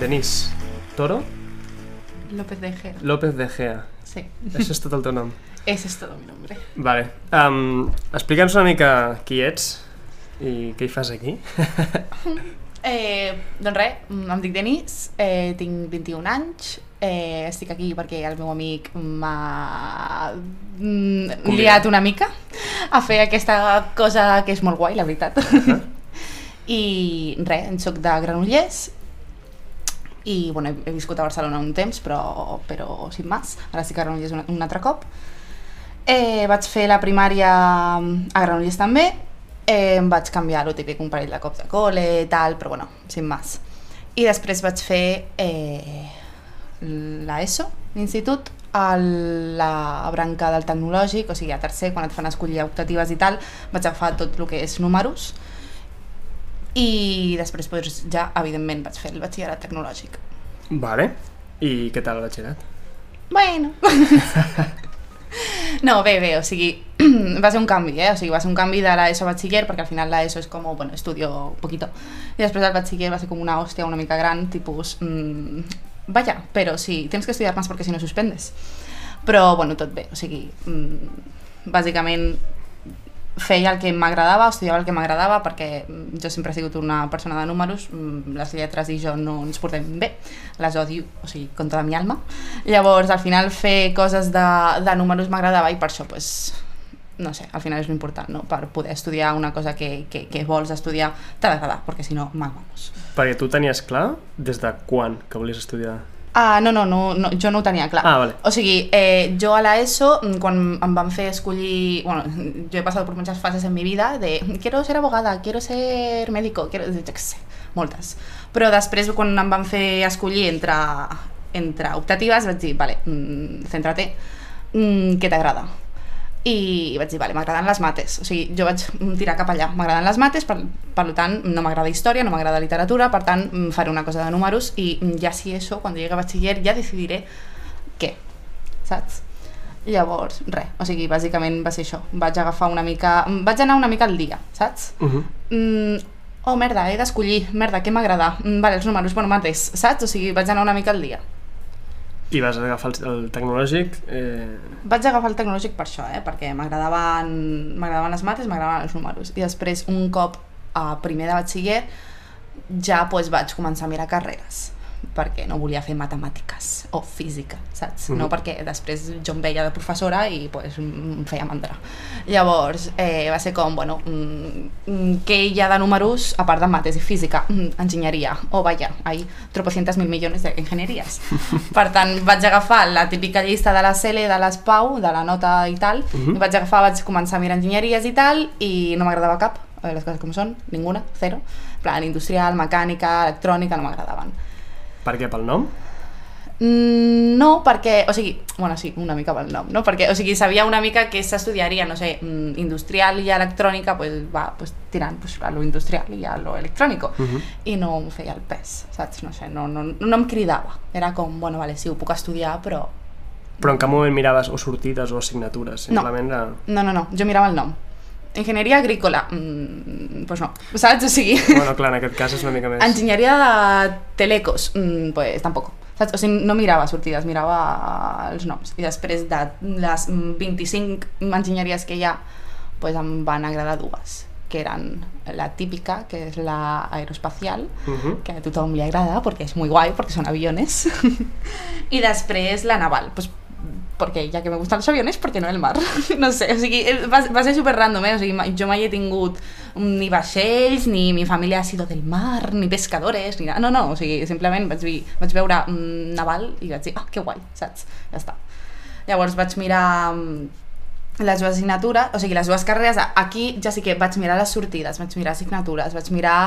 Denis Toro López de Gea. López de Gea. Sí, Això és tot el teu nom. ese es todo mi nombre. Vale. Um, Explica'ns una mica qui ets i què hi fas aquí. Eh, doncs res, em dic Denis, eh, tinc 21 anys, eh, estic aquí perquè el meu amic m'ha mm, liat una mica a fer aquesta cosa que és molt guai, la veritat. -huh. I res, en soc de Granollers i bueno, he, viscut a Barcelona un temps, però, però sin més. Ara estic a Granollers un, un altre cop. Eh, vaig fer la primària a Granollers també, eh, em vaig canviar lo típic un parell de cops de col·le i tal, però bueno, sin més. I després vaig fer eh, l'ESO, l'institut, a la branca del tecnològic, o sigui, a tercer, quan et fan escollir optatives i tal, vaig agafar tot el que és números i després doncs, ja, evidentment, vaig fer el batxillerat tecnològic. Vale. I què tal el batxillerat? Bueno. No, bé, bé, o sigui, va ser un canvi, eh? O sigui, va ser un canvi de l'ESO a batxiller, perquè al final l'ESO és com, bueno, estudio poquito. I després el batxiller va ser com una hòstia una mica gran, tipus, mmm, vaya, però sí, tens que estudiar més perquè si no suspendes. Però, bueno, tot bé, o sigui, mmm, bàsicament feia el que m'agradava, estudiava el que m'agradava perquè mm, jo sempre he sigut una persona de números, mm, les lletres i jo no ens portem bé, les odio, o sigui, con tota mi alma. Llavors, al final fer coses de, de números m'agradava i per això, pues, no sé, al final és l'important, no? Per poder estudiar una cosa que, que, que vols estudiar, t'ha d'agradar, perquè si no, mal vamos. Perquè tu tenies clar des de quan que volies estudiar? Ah, no, no, no, no, jo no ho tenia clar. Ah, vale. O sigui, eh, jo a l'ESO, mm, quan em van fer escollir... Bueno, yo he pasado por muchas fases en mi vida de quiero ser abogada, quiero ser médico, quiero... Jo què sé, moltes. Però després, quan em van fer escollir entre, entre optatives, vaig dir, vale, mm, céntrate, mm, què t'agrada? I vaig dir, vale, m'agraden les mates. O sigui, jo vaig tirar cap allà. M'agraden les mates, per, per tant, no m'agrada història, no m'agrada literatura, per tant, mm, faré una cosa de números i mm, ja si eso, quan llegue a batxiller, ja decidiré què, saps? Llavors, res, o sigui, bàsicament va ser això. Vaig agafar una mica... Vaig anar una mica al dia, saps? Uh -huh. Mm, oh, merda, he d'escollir, merda, què m'agrada? Mm, vale, els números, bueno, mates, saps? O sigui, vaig anar una mica al dia. I vas agafar el, el tecnològic... Eh... Vaig agafar el tecnològic per això, eh? perquè m'agradaven les mates, m'agradaven els números. I després, un cop a primer de batxiller, ja pues, vaig començar a mirar carreres perquè no volia fer matemàtiques o física, saps? Mhm. No perquè després jo em veia de professora i pues, em feia mandra. Llavors, eh, va ser com, bueno, mm, mm, què hi ha de números a part de mates i física? Mm, enginyeria. Oh, vaya, hay tropocientas mil millones d'ingenieries. per tant, vaig agafar la típica llista de la CELE, de les PAU, de la nota i tal, Mhm. i vaig agafar, vaig començar a mirar enginyeries i tal, i no m'agradava cap, eh, les coses com són, ninguna, zero. Plan, industrial, mecànica, electrònica, no m'agradaven. Per què? Pel nom? Mm, no, perquè, o sigui, bueno, sí, una mica pel nom, no? Perquè, o sigui, sabia una mica que s'estudiaria, no sé, mm, industrial i electrònica, pues va pues, tirant pues, a lo industrial i a lo electrònico. Uh -huh. I no em feia el pes, saps? No sé, no, no, no em cridava. Era com, bueno, vale, sí, ho puc estudiar, però... Però en cap moment miraves o sortides o assignatures? Simplement era... No, no, no, jo mirava el nom. Enginyeria agrícola, mm, pues no, saps? O sigui... Bueno, clar, en aquest cas és una mica més... Enginyeria de telecos, mm, pues tampoc. Saps? O sigui, no mirava sortides, mirava els noms. I després de les mm, 25 enginyeries que hi ha, pues em van agradar dues que eren la típica, que és la aeroespacial, Uh -huh. que a tothom li agrada perquè és muy guai, perquè són aviones. I després la naval, pues, perquè ja que me gustan los aviones, ¿por qué no el mar? no sé, o sigui, va, va ser super random, eh? O sigui, jo mai he tingut ni vaixells, ni mi família ha sido del mar, ni pescadores, ni nada. No, no, o sigui, simplement vaig, vi, vaig veure un naval i vaig dir, ah, que guai, saps? Ja està. Llavors vaig mirar mm, les dues assignatures, o sigui, les dues carreres, aquí ja sí que vaig mirar les sortides, vaig mirar assignatures, vaig mirar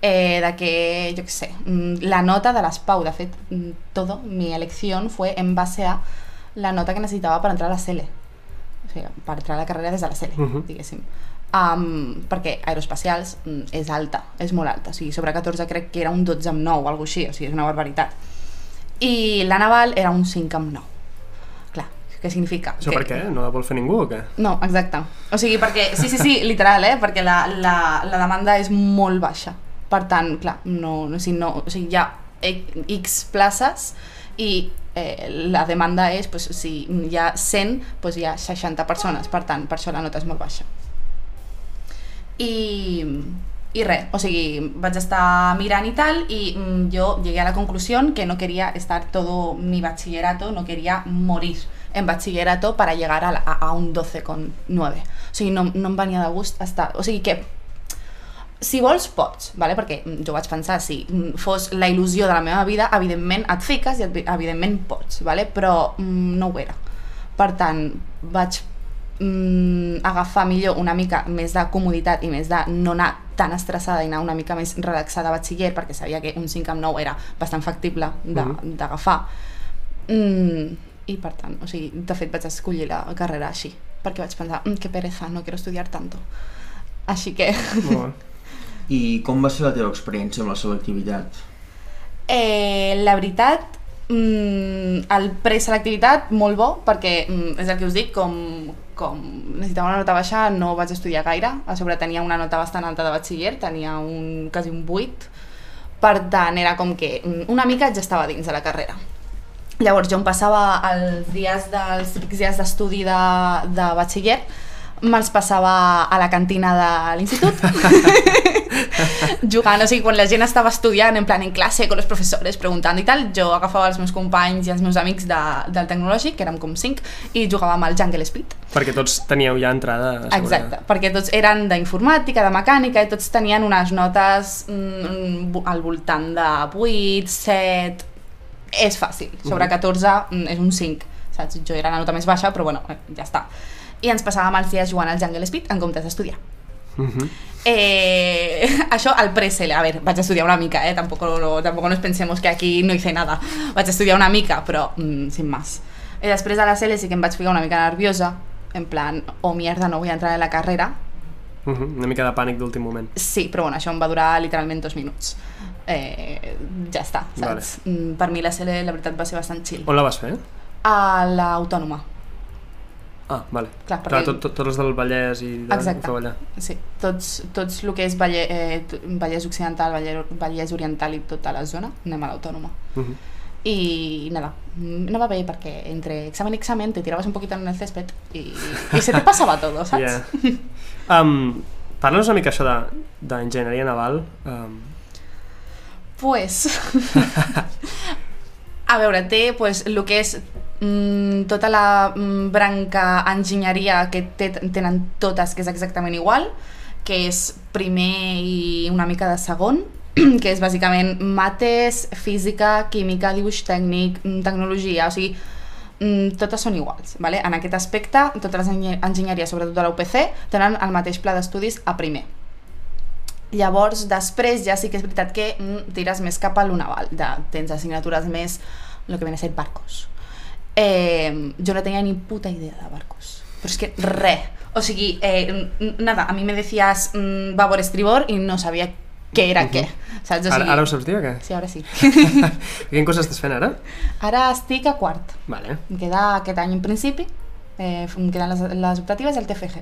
eh, de que, jo què sé, mm, la nota de les PAU, de fet, mm, todo, mi elección fue en base a la nota que necessitava per entrar a la CELE, o sigui, per entrar a la carrera des de la CELE, Mhm. diguéssim. Um, perquè aeroespacials mm, és alta, és molt alta, o sigui, sobre 14 crec que era un 12 amb 9 o alguna així, o sigui, és una barbaritat. I la naval era un 5 amb 9. Clar, què significa? Això que, per què? No la vol fer ningú o què? No, exacte. O sigui, perquè... Sí, sí, sí, literal, eh? Perquè la, la, la demanda és molt baixa. Per tant, clar, no, no, o sigui, no, o sigui, hi ha X places i eh, la demanda és, pues, si hi ha 100, pues, hi ha 60 persones, per tant, per això la nota és molt baixa. I, i res, o sigui, vaig estar mirant i tal i mm, jo llegué a la conclusió que no quería estar todo mi bachillerato, no quería morir en bachillerato para llegar a, a, a un 12,9. O sigui, no, no em venia de gust estar... O sigui que si vols pots, vale? perquè jo vaig pensar si fos la il·lusió de la meva vida, evidentment et fiques i evidentment pots, vale? però mm, no ho era. Per tant, vaig mm, agafar millor una mica més de comoditat i més de no anar tan estressada i anar una mica més relaxada a batxiller perquè sabia que un 5 amb 9 era bastant factible d'agafar mm, i per tant, o sigui, de fet vaig escollir la carrera així perquè vaig pensar, mm, que pereza, no quiero estudiar tanto així que Molt bé. I com va ser la teva experiència amb la selectivitat? Eh, la veritat, mm, el preselectivitat molt bo, perquè mm, és el que us dic, com, com necessitava una nota baixa no vaig estudiar gaire, a sobre tenia una nota bastant alta de batxiller, tenia un, quasi un 8, per tant era com que mm, una mica ja estava dins de la carrera. Llavors jo em passava els dies dels típics dies d'estudi de, de batxiller me'ls passava a la cantina de l'institut jugant, o sigui, quan la gent estava estudiant en plan en classe, con los professors, preguntant i tal, jo agafava els meus companys i els meus amics de, del tecnològic, que érem com cinc, i jugàvem al Jungle Speed. Perquè tots teníeu ja entrada assegurada. Exacte, perquè tots eren d'informàtica, de mecànica, i tots tenien unes notes mm, al voltant de 8, 7... És fàcil, sobre 14 mm, és un 5, saps? Jo era la nota més baixa, però bueno, eh, ja està. I ens passàvem els dies jugant al Jungle Speed en comptes d'estudiar. Mhm. Eh, això al presele, a veure, vaig estudiar una mica, eh? tampoco, no, tampoco nos pensemos que aquí no hice nada. Vaig estudiar una mica, però mm, sin más. I després a la CL sí que em vaig ficar una mica nerviosa, en plan, oh mierda, no vull entrar en la carrera. Mhm, Una mica de pànic d'últim moment. Sí, però bueno, això em va durar literalment dos minuts. Eh, ja està, saps? Vale. Per mi la CL la veritat va ser bastant chill. On la vas fer? A l'Autònoma. Ah, vale. Clar, Clar, perquè- tot, tot, tots els del Vallès i de, Exacte. ho feu allà. Sí, tots, tots el que és Valle, eh, Vallès Occidental, Vallès, Vallès Oriental i tota la zona, anem a l'Autònoma. Mhm. Y nada, mm, no va bien porque entre examen y examen te tirabas un poquito en el césped y, y se te pasaba todo, ¿sabes? Yeah. Um, Parla'ns una mica això de- d'enginyeria naval. Um, Pues... a veure, té pues, el que és mm, tota la mm, branca enginyeria que té, tenen totes, que és exactament igual, que és primer i una mica de segon, que és bàsicament mates, física, química, dibuix tècnic, mm, tecnologia, o sigui, mm, totes són iguals. Vale? En aquest aspecte, totes les enginyer- enginyeries, sobretot de la UPC, tenen el mateix pla d'estudis a primer. Llavors, després ja sí que és veritat que tires més cap a l'UNAVAL, tens assignatures més, el que viene a ser barcos. Eh, jo no tenia ni puta idea de barcos, però és que res. O sigui, eh, nada, a mi me decías mm, babor estribor i no sabia què era Mhm. què, saps? O ara, sigui, ara ho saps dir o què? Sí, ara sí. Quin curs estàs fent ara? Ara estic a quart. Vale. Em queda aquest any en principi, eh, em queden les, les optatives i el TFG.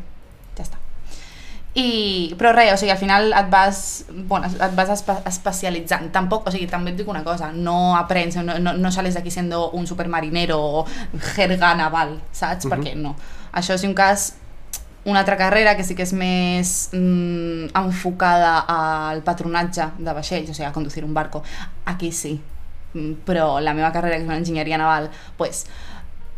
I, però res, o sigui, al final et vas, bueno, et vas espe especialitzant. Tampoc, o sigui, també et dic una cosa, no aprens, no, no, no sales d'aquí siendo un supermarinero o jerga naval, saps? Mhm. Perquè no. Això és un cas una altra carrera que sí que és més mm, enfocada al patronatge de vaixells, o sigui, a conducir un barco. Aquí sí, Mm, però la meva carrera, que és una enginyeria naval, pues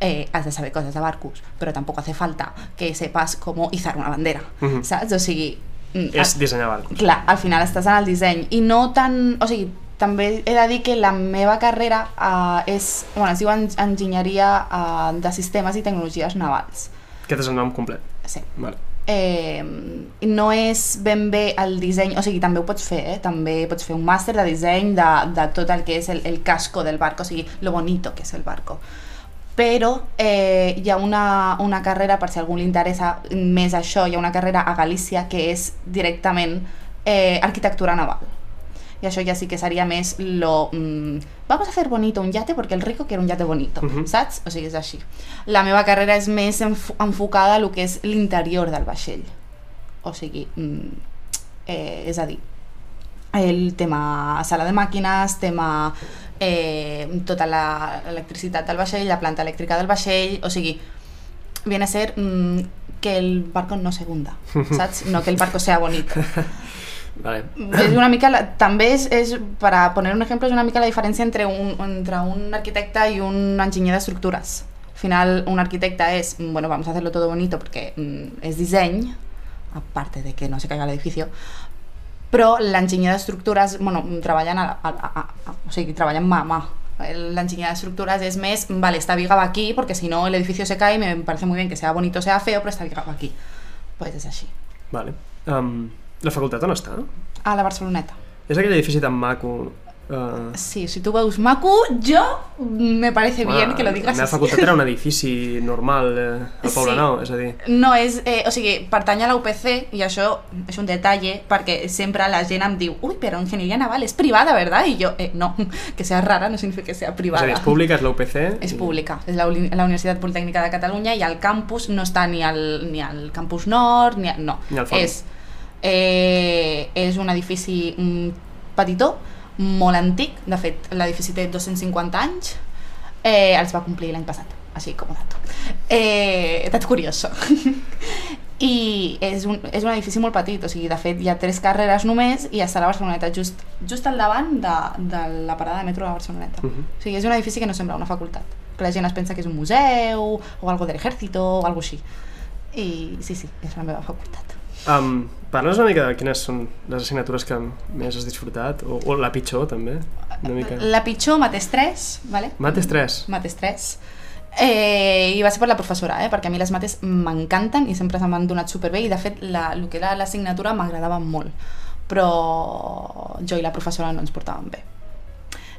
eh, has de saber coses de barcos, però tampoc hace falta que sepas cómo izar una bandera, Mhm. saps? O sigui... mm, És dissenyar barcos. Clar, al final estàs en el disseny i no tan... O sigui, també he de dir que la meva carrera eh, és, bueno, es diu en- enginyeria eh, de sistemes i tecnologies navals. Aquest és el nom complet. Sí. Vale. Eh, no és ben bé el disseny, o sigui, també ho pots fer, eh? també pots fer un màster de disseny de, de tot el que és el, el casco del barco, o sigui, lo bonito que és el barco. Però eh, hi ha una, una carrera, per si a algú li interessa més això, hi ha una carrera a Galícia que és directament eh, arquitectura naval. Y això ja sí que seria més lo... Mm, vamos a hacer bonito un yate porque el rico quiere un yate bonito, Mhm. saps? O sigui, és així. La meva carrera és més enf enfocada a lo que és l'interior del vaixell. O sigui, mm, eh, és a dir, el tema sala de màquines, tema eh, tota la- l'electricitat del vaixell, la planta elèctrica del vaixell, o sigui, viene a ser mm, que el barco no se hunda, saps? No que el barco sea bonito. Vale. És una mica, la, també és, és, para poner un ejemplo, és una mica la diferència entre un, entre un arquitecte i un enginyer d'estructures. Al final, un arquitecte és, mm, bueno, vamos a hacerlo todo bonito porque mm, és disseny, aparte de que no se caiga el edificio, però l'enginyer d'estructures, bueno, treballen, a, a, a, a, o sigui, treballen mà a mà. L'enginyer d'estructuras es més, vale, esta viga va aquí porque si no el edificio se cae, me parece muy bien que sea bonito sea feo, pero esta viga va aquí. Pues és així. Vale. Um, la facultat on està? A la Barceloneta. És aquell edifici tan maco... Uh, Sí, si tú veus maco, yo me parece bien que lo digas. La meva facultat era un edifici normal eh, al Poble Sí. Nou, és a dir... No, és, eh, o sigui, pertany a la UPC i això és un detall perquè sempre la gent em diu ui, però enginyeria naval és privada, ¿verdad? I jo, eh, no, que sea rara no significa que sea És a privada. dir, és pública, és la UPC... És pública, és la, la Universitat Politècnica de Catalunya i el campus no està ni al, ni al campus nord, ni, a, no, Ni al és, eh, és un edifici mm, petitó, molt antic, de fet l'edifici té 250 anys, eh, els va complir l'any passat, així com a dato. Eh, dato curioso. I és un, és un edifici molt petit, o sigui, de fet hi ha tres carreres només i està la Barceloneta, just, just al davant de, de la parada de metro de la Barceloneta. Mhm. O sigui, és un edifici que no sembla una facultat, que la gent es pensa que és un museu o algo de l'ejército o algo així. I sí, sí, és la meva facultat. Um, Parla'ns una mica de quines són les assignatures que més has disfrutat, o, o la pitjor, també, una mica. La pitjor, mates 3, vale? Mates 3. Mates 3. Eh, I va ser per la professora, eh? perquè a mi les mates m'encanten i sempre se m'han donat superbé i de fet la, el que era l'assignatura m'agradava molt, però jo i la professora no ens portàvem bé.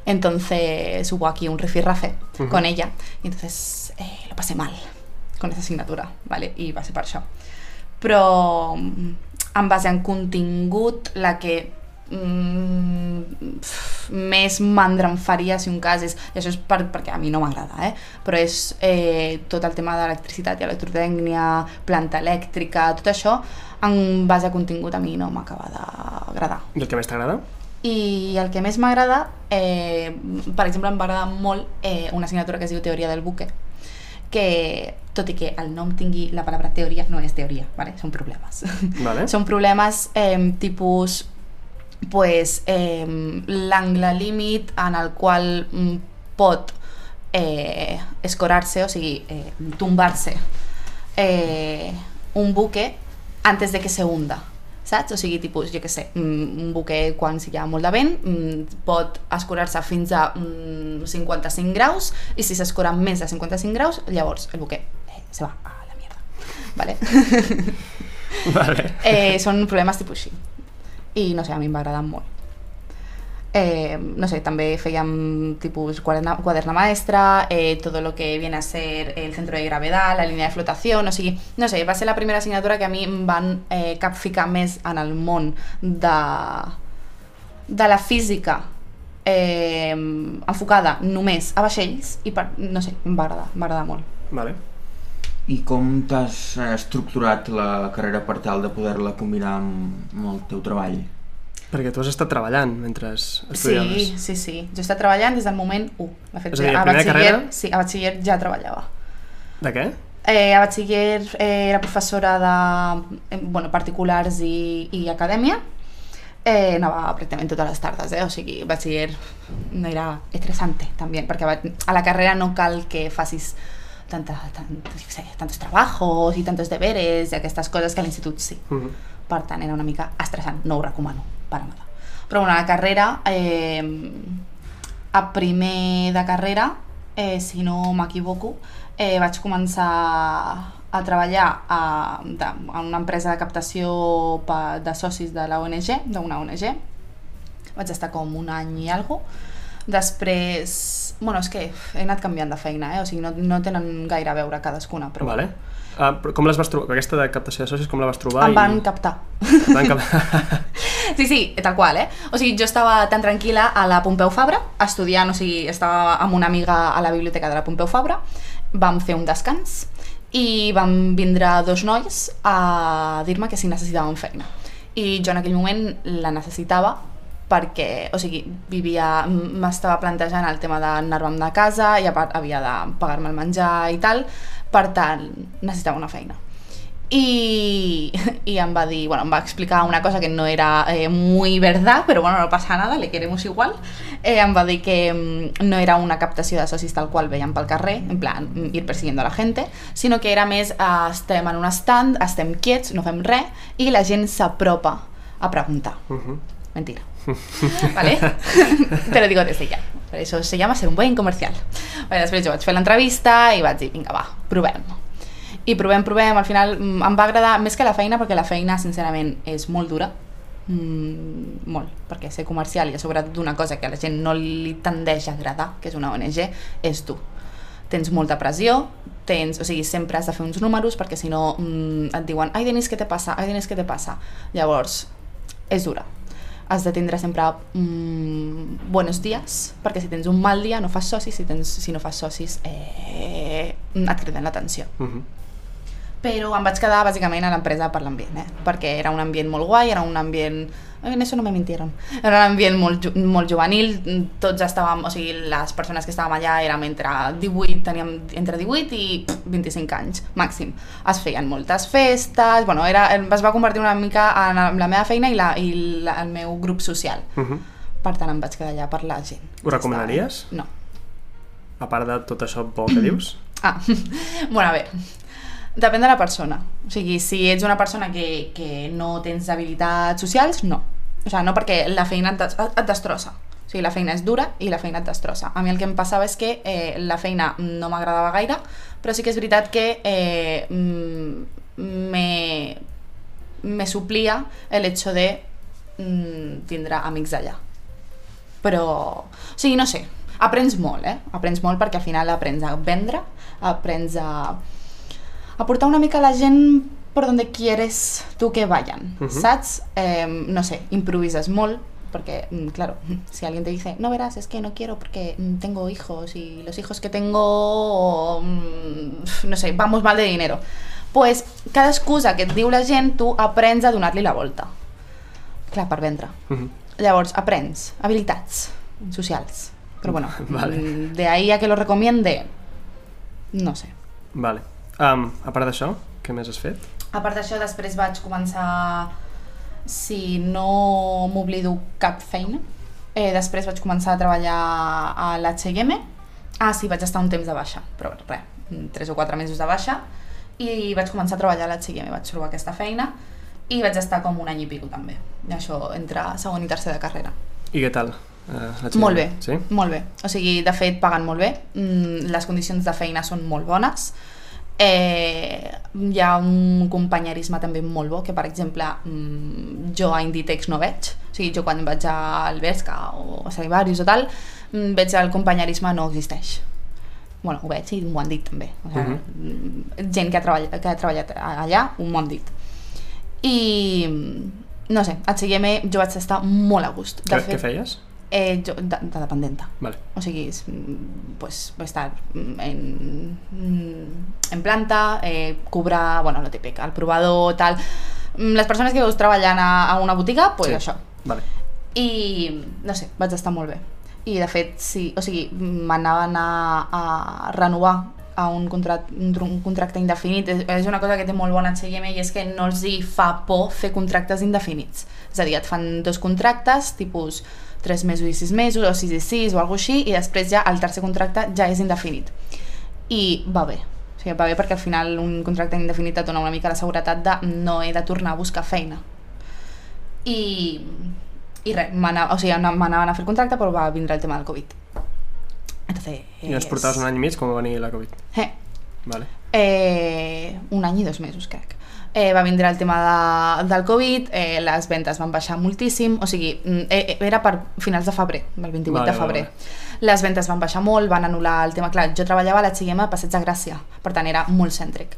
Entonces hubo aquí un rifirrafe Ujú. con ella y entonces eh, lo pasé mal con esa asignatura, ¿vale? I va ser per això. Però mm, en base en contingut, la que mm, més mandra em faria si un cas és, i això és per, perquè a mi no m'agrada, eh? però és eh, tot el tema d'electricitat i electrotècnia, planta elèctrica, tot això, en base a contingut a mi no m'acaba d'agradar. I el que més t'agrada? I el que més m'agrada, eh, per exemple, em va agradar molt eh, una assignatura que es diu Teoria del buque, que tot i que el nom tingui la paraula teoria, no és teoria, ¿vale? són problemes. Vale. Són problemes eh, tipus pues, eh, l'angle límit en el qual mm, pot eh, escorar-se, o sigui, eh, tombar-se eh, un buque antes de que se hunda saps? O sigui, tipus, jo què sé, mm, un buque quan hi ha molt de vent mm, pot escurar-se fins a mm, 55 graus i si s'escura més de 55 graus, llavors el buque eh, se va a la mierda. Vale? Vale. eh, són problemes tipus així. I no sé, a mi em va agradar molt. Eh, no sé, també fèiem tipus quaderna, quaderna maestra, eh, todo lo que viene a ser el centro de gravedad, la línia de flotació, o sigui, no sé, va ser la primera assignatura que a mi em van eh, capficar més en el món de, de la física eh, enfocada només a vaixells i per, no sé, em va agradar, em va agradar molt. Vale. I com t'has eh, estructurat la carrera per tal de poder-la combinar amb, amb el teu treball? Perquè tu has estat treballant mentre Sí, estudiaves. sí, sí. Jo he estat treballant des del moment 1. De fet, És a dir, a batxiller, carrera? sí, a batxiller ja treballava. De què? Eh, a batxiller eh, era professora de bueno, particulars i, i acadèmia. Eh, anava pràcticament totes les tardes, eh? o sigui, batxiller no era estressante també, perquè a la carrera no cal que facis tanta, tant, sé, tantos trabajos i tantos deberes i aquestes coses que a l'institut sí. Uh -huh. Per tant, era una mica estressant, no ho recomano, per nada. Però bueno, a la carrera, eh, a primer de carrera, eh, si no m'equivoco, eh, vaig començar a treballar a, de, a una empresa de captació pa, de socis de la ONG, d'una ONG. Vaig estar com un any i algo. Després, bueno, és que he anat canviant de feina, eh? o sigui, no, no tenen gaire a veure cadascuna, però Vale. Uh, com les vas trobar? Aquesta de captació de socis, com la vas trobar? em van i... captar. Et van cap... Sí, sí, tal qual, eh? O sigui, jo estava tan tranquil·la a la Pompeu Fabra, estudiant, o sigui, estava amb una amiga a la biblioteca de la Pompeu Fabra, vam fer un descans i van vindre dos nois a dir-me que si necessitaven feina. I jo en aquell moment la necessitava perquè, o sigui, vivia, m'estava plantejant el tema d'anar-me'n de casa i a part havia de pagar-me el menjar i tal, per tant, necessitava una feina. I, i em va dir, bueno, em va explicar una cosa que no era eh, muy verdad, pero bueno, no pasa nada, le queremos igual. Eh, em va dir que mm, no era una captació de socis tal qual veiem pel carrer, en plan, mm, ir persiguiendo a la gente, sinó que era més, eh, estem en un stand, estem quiets, no fem res, i la gent s'apropa a preguntar. Uh -huh. Mentira. ¿Vale? Te lo digo desde ya. Per això se llama ser un buen comercial. Vale, després jo vaig fer l'entrevista i vaig dir, vinga, va, provem. I provem, provem, al final mm, em va agradar més que la feina, perquè la feina, sincerament, és molt dura. Mm, molt, perquè ser comercial i a sobre d'una cosa que a la gent no li tendeix a agradar, que és una ONG, és dur. Tens molta pressió, tens, o sigui, sempre has de fer uns números perquè si no mm, et diuen ai Denis, què te passa? Ai Denis, què te passa? Llavors, és dura. Has de tindre sempre mm, buenos dies, perquè si tens un mal dia no fas socis, si, tens, si no fas socis eh, et criden l'atenció. Uh -huh. Però em vaig quedar bàsicament a l'empresa per l'ambient, eh? perquè era un ambient molt guai, era un ambient... En eso no me mintieron. Era un ambient molt, ju molt juvenil, tots estàvem, o sigui, les persones que estàvem allà érem entre 18, teníem entre 18 i pff, 25 anys, màxim. Es feien moltes festes, bueno, era, es va convertir una mica en la meva feina i, la, i la, el meu grup social. Uh -huh. Per tant, em vaig quedar allà per la gent. Ho recomanaries? No. A part de tot això bo que dius? Ah, bueno, a veure, depèn de la persona. O sigui, si ets una persona que, que no tens habilitats socials, no. O sigui, no perquè la feina et, et destrossa. O sigui, la feina és dura i la feina et destrossa. A mi el que em passava és que eh, la feina no m'agradava gaire, però sí que és veritat que eh, mm, me, me suplia el hecho de mm, tindre amics allà. Però, o sigui, no sé, aprens molt, eh? Aprens molt perquè al final aprens a vendre, aprens a, a portar una mica la gent per donde quieres tu que vayan, Mhm. saps? Eh, no sé, improvises molt, porque, mm, claro, si alguien te dice, no verás, es que no quiero porque mm, tengo hijos y los hijos que tengo, mm, no sé, vamos mal de dinero. Pues cada excusa que et diu la gent, tu aprens a donar-li la volta. Clar, per vendre. Uh -huh. Llavors, aprens habilitats socials. Però bueno, Vale. mm, de ahí a que lo recomiende, no sé. Vale. Um, a part d'això, què més has fet? A part d'això, després vaig començar, si no m'oblido cap feina, eh, després vaig començar a treballar a l'H&M. Ah, sí, vaig estar un temps de baixa, però res, tres o quatre mesos de baixa, i vaig començar a treballar a l'H&M, vaig trobar aquesta feina, i vaig estar com un any i pico també, i això entre segon i tercer de carrera. I què tal? La Molt bé, Sí? molt bé. O sigui, de fet, paguen molt bé, mm, les condicions de feina són molt bones, eh, hi ha un companyerisme també molt bo, que per exemple mm, jo a Inditex no veig, o sigui, jo quan vaig a Alberca o a Stradivarius o tal, mm, veig el companyerisme no existeix. bueno, ho veig i m'ho han dit també. O sigui, Mhm. Gent que ha, treballat, que ha treballat allà m'ho han dit. I no sé, a H&M jo vaig estar molt a gust. De Què, fet, què feies? Eh, jo, de, de dependenta. Vale. O sigui, és, mm, pues, va estar mm, en, mm, en planta, eh, cobrar, bueno, lo típic, el provador, tal. Les persones que veus treballant a, a una botiga, pues Sí. això. Vale. I, no sé, vaig estar molt bé. I, de fet, sí, o sigui, m'anaven a, a renovar a un, contract, un, tr- un contracte indefinit. És, és una cosa que té molt bona H&M i és que no els hi fa por fer contractes indefinits. És a dir, et fan dos contractes, tipus 3 mesos i 6 mesos, o 6 i 6, o alguna així, i després ja el tercer contracte ja és indefinit. I va bé. O sigui, va bé perquè al final un contracte indefinit et dona una mica la seguretat de no he de tornar a buscar feina. I, i res, o sigui, a fer contracte però va vindre el tema del Covid. Entonces, I ens portaves un any i mig com va venir la Covid. Eh, Vale. eh, un any i dos mesos, crec. Eh, va vindre el tema de, del Covid, eh, les ventes van baixar moltíssim, o sigui, mm, eh, eh, era per finals de febrer, el 28 Vale, de vale, febrer. Les ventes van baixar molt, van anul·lar el tema... Clar, jo treballava a la H&M a Passeig de Gràcia, per tant era molt cèntric.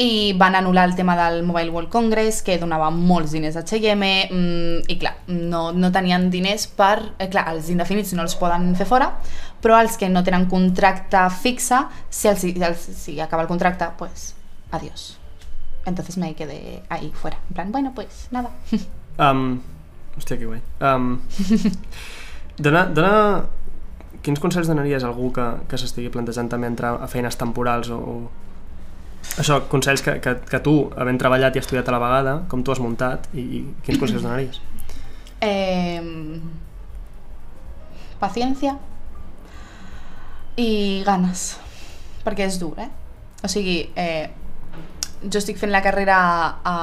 I van anul·lar el tema del Mobile World Congress, que donava molts diners a H&M, mm, i clar, no, no tenien diners per... Eh, clar, els indefinits no els poden fer fora, però els que no tenen contracte fixe, si, els, si, els, si acaba el contracte, pues, adiós. Entonces me quedé ahí fuera. En plan, bueno, pues nada. Um, Hòstia, que guai. Um, dona, dona... Quins consells donaries a algú que, que s'estigui plantejant també entrar a feines temporals o, o... Això, consells que, que, que tu, havent treballat i estudiat a la vegada, com tu has muntat, i, i quins consells donaries? Eh, paciència i ganes, perquè és dur, eh? O sigui, eh, jo estic fent la carrera a...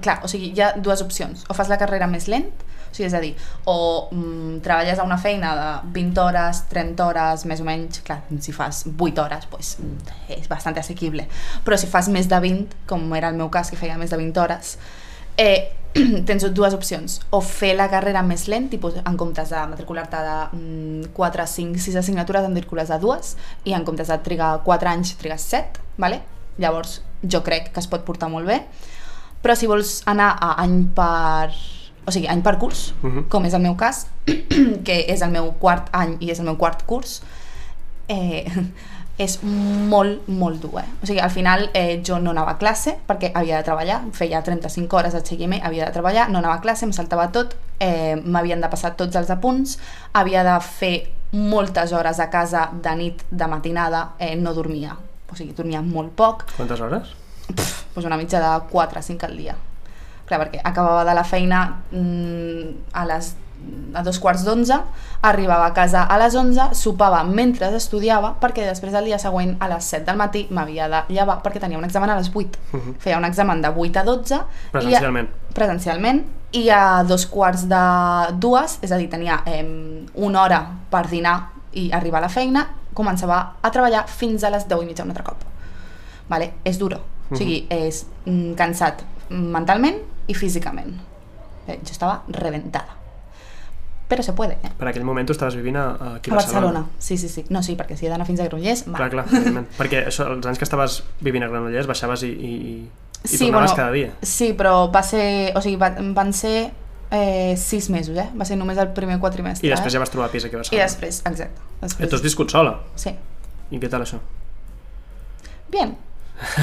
Clar, o sigui, hi ha dues opcions. O fas la carrera més lent, o sigui, és a dir, o mm, treballes a una feina de 20 hores, 30 hores, més o menys, clar, si fas 8 hores, pues, és bastant assequible. Però si fas més de 20, com era el meu cas, que feia més de 20 hores, eh, tens dues opcions, o fer la carrera més lent, tipus, en comptes de matricular-te de mm, 4, 5, 6 assignatures, en matricules de dues, i en comptes de trigar 4 anys, trigues 7, vale? llavors jo crec que es pot portar molt bé, però si vols anar a any per o sigui, any per curs, uh Mhm. -huh. com és el meu cas, que és el meu quart any i és el meu quart curs, eh, és molt, molt dur. Eh? O sigui, al final eh, jo no anava a classe perquè havia de treballar, feia 35 hores de HM, havia de treballar, no anava a classe, em saltava tot, eh, m'havien de passar tots els apunts, havia de fer moltes hores a casa de nit, de matinada, eh, no dormia. O sigui, dormia molt poc, Quantes hores? doncs una mitja de 4 a 5 al dia. Clar, perquè acabava de la feina mm, a les a dos quarts d'onze, arribava a casa a les 11, sopava mentre estudiava, perquè després el dia següent a les 7 del matí m'havia de llevar perquè tenia un examen a les 8. Mhm. Feia un examen de 8 a 12. Presencialment. I a, presencialment. I a dos quarts de dues, és a dir, tenia eh, una hora per dinar i arribar a la feina, començava a treballar fins a les 10 i mitja un altre cop. Vale? És duro. O sigui, és mm, cansat mentalment i físicament. Eh, jo estava reventada. Però se puede, eh? Per aquell moment tu estaves vivint a, a aquí A Barcelona. Sí, sí, sí. No, sí, perquè si he d'anar fins a Granollers... Va. Clar, clar, evidentment. Perquè això, els anys que estaves vivint a Granollers baixaves i, i, i, i Sí, tornaves bueno, cada dia. Sí, però va ser... O sigui, va, van ser eh, sis mesos, eh? Va ser només el primer quatrimestre. I després eh? ja vas trobar pis aquí a I Barcelona. després, exacte. I Després. tu has viscut sola. Sí. I què tal això? Bien.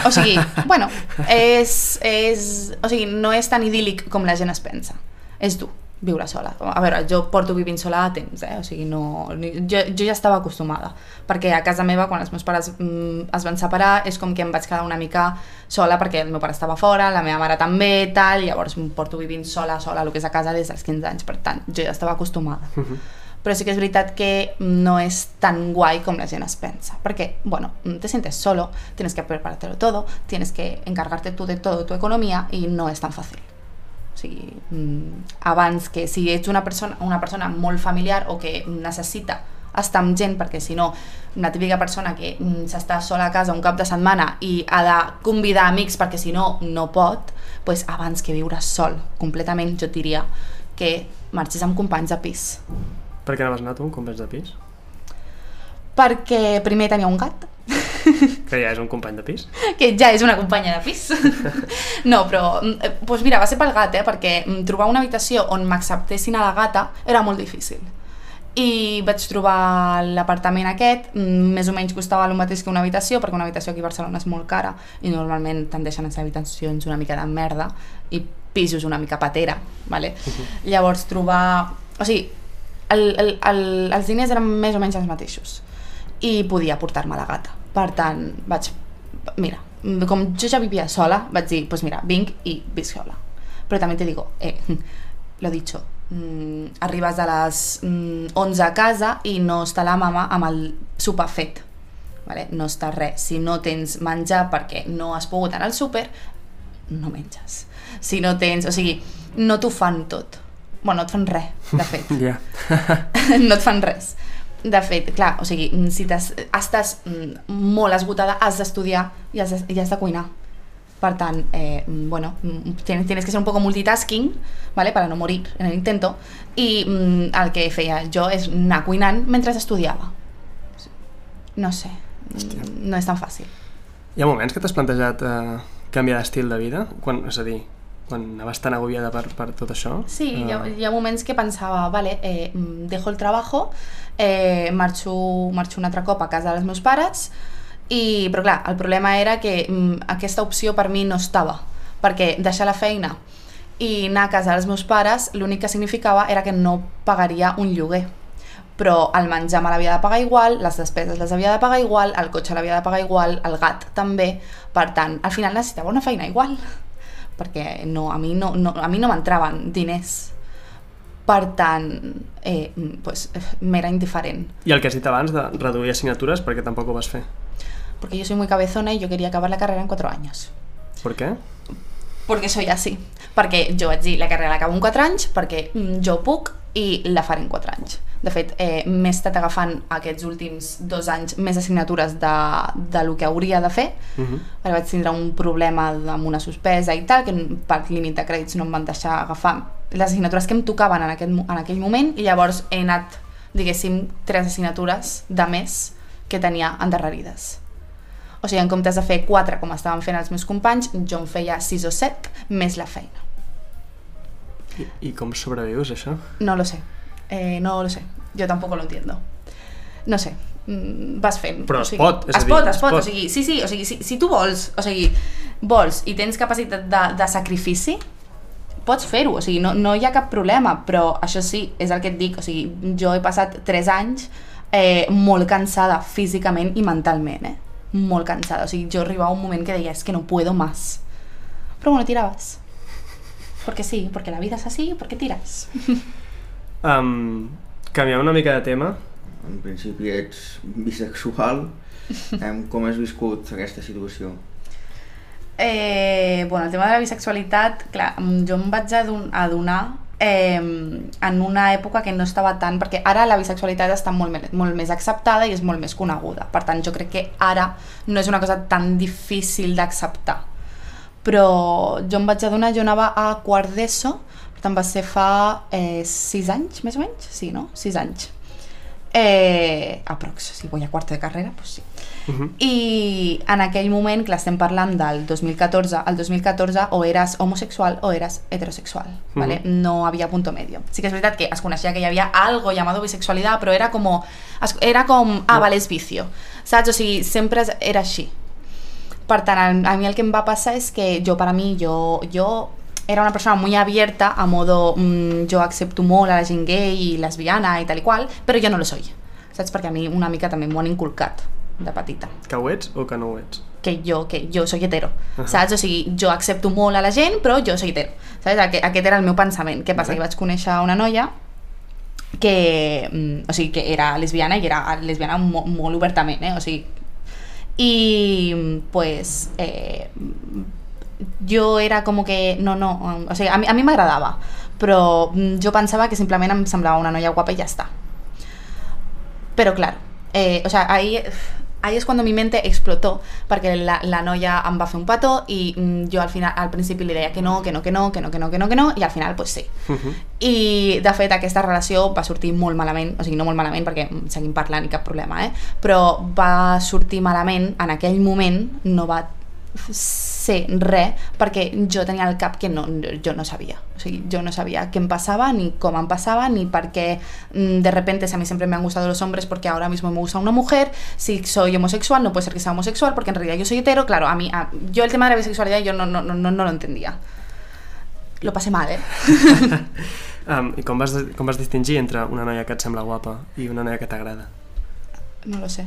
O sigui, bueno, és, és, o sigui, no és tan idíl·lic com la gent es pensa. És dur viure sola. A veure, jo porto vivint sola a temps, eh? O sigui, no... Jo, jo ja estava acostumada, perquè a casa meva, quan els meus pares mm, es van separar, és com que em vaig quedar una mica sola perquè el meu pare estava fora, la meva mare també, tal, llavors em porto vivint sola, sola, el que és a casa des dels 15 anys, per tant, jo ja estava acostumada. Però sí que és veritat que no és tan guai com la gent es pensa. Porque, bueno, te sientes solo, tienes que preparártelo todo, tienes que encargarte tú de todo tu economía y no és tan fàcil. O sigui, mm, abans que si ets una persona, una persona molt familiar o que necessita estar amb gent, perquè si no, una típica persona que mm, s'està sola a casa un cap de setmana i ha de convidar amics perquè si no, no pot, pues abans que viure sol completament, jo diria que marxis amb companys de pis. Per què anaves anar tu, un company de pis? perquè primer tenia un gat, Que ja és un company de pis? que ja és una companya de pis. no, però, mm, eh, doncs mira, va ser pel gat, eh, perquè mm, trobar una habitació on m'acceptessin a la gata era molt difícil. I vaig trobar l'apartament aquest, mm, més o menys costava el mateix que una habitació, perquè una habitació aquí a Barcelona és molt cara i normalment tendeixen a ser habitacions una mica de merda i pisos una mica patera, vale? Llavors trobar... O sigui, el, el, el, els diners eren més o menys els mateixos i podia portar-me la gata. Per tant, vaig... Mira, com jo ja vivia sola, vaig dir, pues mira, vinc i visc sola. Però també te digo, eh, lo dicho, mm, arribes a les mm, 11 a casa i no està la mama amb el sopar fet. Vale? No està res. Si no tens menjar perquè no has pogut anar al súper, no menges. Si no tens... O sigui, no t'ho fan tot. Bueno, no et fan res, de fet. Ja. no et fan res. De fet, clar, o sigui, si t'has- estàs mm, molt esgotada, has d'estudiar i has de, i has de cuinar. Per tant, eh, mm, bueno, mm, tienes, tienes que ser un poco multitasking, ¿vale? para no morir en el intento, i mm, el que feia jo és anar cuinant mentre estudiava. No sé, Hòstia. mm, no és tan fàcil. Hi ha moments que t'has plantejat eh, canviar d'estil de vida? Quan, és a dir, quan anaves tan agobiada per, per tot això? Sí, hi ha, Eh, hi ha moments que pensava, vale, eh, mm, dejo el trabajo, eh, marxo, marxo un altre cop a casa dels meus pares, i, però clar, el problema era que mm, aquesta opció per mi no estava, perquè deixar la feina i anar a casa dels meus pares l'únic que significava era que no pagaria un lloguer. Però el menjar me l'havia de pagar igual, les despeses les havia de pagar igual, el cotxe l'havia de pagar igual, el gat també, per tant, al final necessitava una feina igual, perquè no, a mi no, no, a mi no m'entraven diners. Per tant, eh, pues, m'era indiferent. I el que has dit abans de reduir assignatures, perquè tampoc ho vas fer. Porque yo soy muy cabezona y yo quería acabar la carrera en cuatro años. Per què? Porque soy así. Perquè jo vaig dir, la carrera l'acabo en 4 anys, perquè jo puc i la faré en 4 anys. De fet, eh, m'he estat agafant aquests últims dos anys més assignatures de, de lo que hauria de fer, Uh -huh. perquè vaig tindre un problema amb una suspesa i tal, que per límit de crèdits no em van deixar agafar les assignatures que em tocaven en, aquest, en aquell moment i llavors he anat, diguéssim, tres assignatures de més que tenia endarrerides. O sigui, en comptes de fer 4 com estaven fent els meus companys, jo en feia 6 o 7 més la feina. I, I com sobrevius, això? No lo sé. Eh, no lo sé. Yo tampoco lo entiendo. No sé. Mm, Vas fent. Però o es sigui, pot, és a es dir, pot, es es pot. pot. O sigui, sí, sí, o sigui, si, si tu vols, o sigui, vols i tens capacitat de, de sacrifici, pots fer-ho, o sigui, no, no hi ha cap problema, però això sí, és el que et dic, o sigui, jo he passat 3 anys eh, molt cansada físicament i mentalment, eh? Molt cansada, o sigui, jo arribava un moment que deia, és que no puedo más. Però bueno, tirabas. Porque sí, porque la vida es así, porque tiras. Um, canviant una mica de tema, En principi ets bisexual. Em, com has viscut aquesta situació? Eh, bueno, el tema de la bisexualitat, clar, jo em vaig adon- adonar eh, en una època que no estava tant, perquè ara la bisexualitat està molt, me- molt més acceptada i és molt més coneguda. Per tant, jo crec que ara no és una cosa tan difícil d'acceptar. Però jo em vaig adonar, jo anava a quart d'ESO, per tant va ser fa eh, sis anys, més o menys? Sí, no? Sis anys. Eh, aprox, si vull a quart de carrera, doncs sí. uh -huh. I en aquell moment, clar, estem parlant del 2014, el 2014 o eres homosexual o eres heterosexual, ¿vale? No havia punto medio. Sí que és veritat que es coneixia que hi havia algo llamado bisexualitat, però era com, era com ah, No. vale, és vicio, saps? O sigui, sempre era així. Per tant, a mi el que em va passar és que jo, per a mi, jo, jo era una persona muy abierta, a modo, mm, jo accepto molt a la gent gay i lesbiana i tal i qual, però jo no lo soy, saps? Perquè a mi una mica també m'ho han inculcat de petita Que ho ets o que no ho ets? que jo, que jo soy hetero, Ahà. saps? O sigui, jo accepto molt a la gent, però jo soy hetero, saps? Aquest, aquest era el meu pensament. Què passa? Que vaig conèixer una noia que, mm, o sigui, que era lesbiana i era lesbiana mo, molt obertament, eh? O sigui, i pues eh, jo era com que no, no, o sigui, a mi, a mi m'agradava però mm, jo pensava que simplement em semblava una noia guapa i ja està pero claro, eh, o sea, ahí, ahí es cuando mi mente explotó, perquè la, la noia em va fer un petó i mm, jo al, final, al principi li deia que no, que no, que no, que no, que no, que no, que no, i al final, pues sí. Uh -huh. I, de fet, aquesta relació va sortir molt malament, o sigui, no molt malament perquè mm, seguim parlant i cap problema, eh? però va sortir malament en aquell moment, no va ser res, perquè jo tenia al cap que no, jo no sabia. O sigui, jo no sabia què em passava, ni com em passava, ni per qué mm, de repente, si a mí siempre me han gustado los hombres porque ahora mismo me gusta una mujer, si soy homosexual, no puede ser que sea homosexual porque en realidad yo soy hetero, claro, a mí, a- yo el tema de la bisexualidad yo no, no, no, no, no lo entendía. Lo pasé mal, ¿eh? Um, I com vas, com vas distingir entre una noia que et sembla guapa i una noia que t'agrada? No lo sé.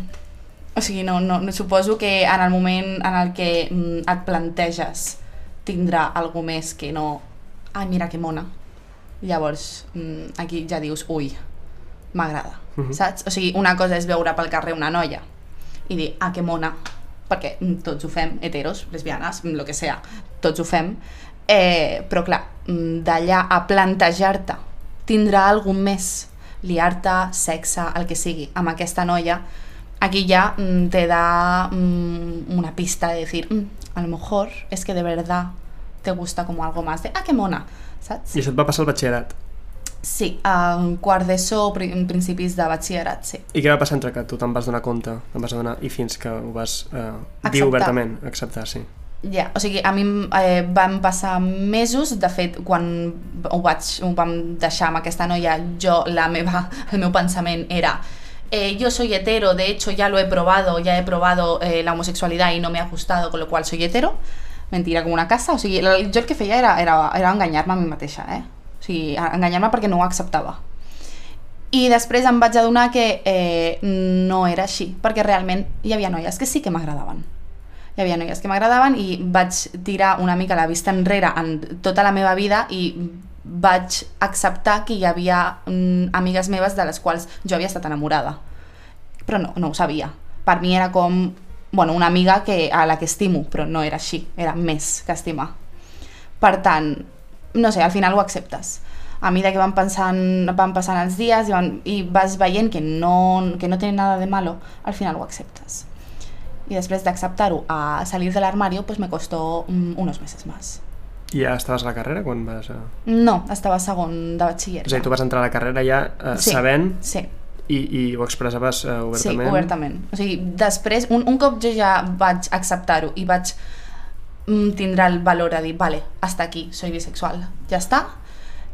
O sigui, no, no, no, suposo que en el moment en el que mm, et planteges tindrà algú més que no... Ai, mira que mona. Llavors, mm, aquí ja dius, ui, m'agrada, Mhm. saps? O sigui, una cosa és veure pel carrer una noia i dir, ah, que mona, perquè mm, tots ho fem, heteros, lesbianes, lo que sea, tots ho fem, eh, però clar, d'allà a plantejar-te tindrà algú més, liar-te, sexe, el que sigui, amb aquesta noia, aquí ya mm, te da mm, una pista de decir, "Mm, a lo mejor es que de verdad te gusta como algo más de, ah, que mona, saps? I això et va passar al batxillerat. Sí, en quart d'ESO, pri- en principis de batxillerat, sí. I què va passar entre que tu te'n vas donar compte, te'n vas adonar, i fins que ho vas eh, dir Acceptar. obertament, acceptar, sí. Ja, o sigui, a mi eh, van passar mesos, de fet, quan ho, vaig, ho vam deixar amb aquesta noia, jo, la meva, el meu pensament era eh, yo soy hetero, de hecho ya lo he probado, ya he probado eh, la homosexualidad y no me ha gustado, con lo cual soy hetero, mentira com una casa, o sigui, jo el que feia era, era, era enganyar-me a mi mateixa, eh? O sigui, enganyar-me perquè no ho acceptava. I després em vaig adonar que eh, no era així, perquè realment hi havia noies que sí que m'agradaven. Hi havia noies que m'agradaven i vaig tirar una mica la vista enrere en tota la meva vida i vaig acceptar que hi havia mm, amigues meves de les quals jo havia estat enamorada. Però no, no ho sabia. Per mi era com bueno, una amiga que, a la que estimo, però no era així, era més que estimar. Per tant, no sé, al final ho acceptes. A mesura que van passant, van passant els dies i, van, i vas veient que no, que no té nada de malo, al final ho acceptes. Y después de acceptar-ho a salir del armario, pues me costó mm, unos meses más. I ja estaves a la carrera quan vas a... No, estava segon de batxiller. És a dir, tu vas entrar a la carrera ja eh, Sí. sabent Sí, i, i ho expressaves eh, sí, obertament. obertament. O sigui, després, un, un cop jo ja vaig acceptar-ho i vaig mm, tindrà el valor a dir, vale, hasta aquí, soy bisexual, ja està.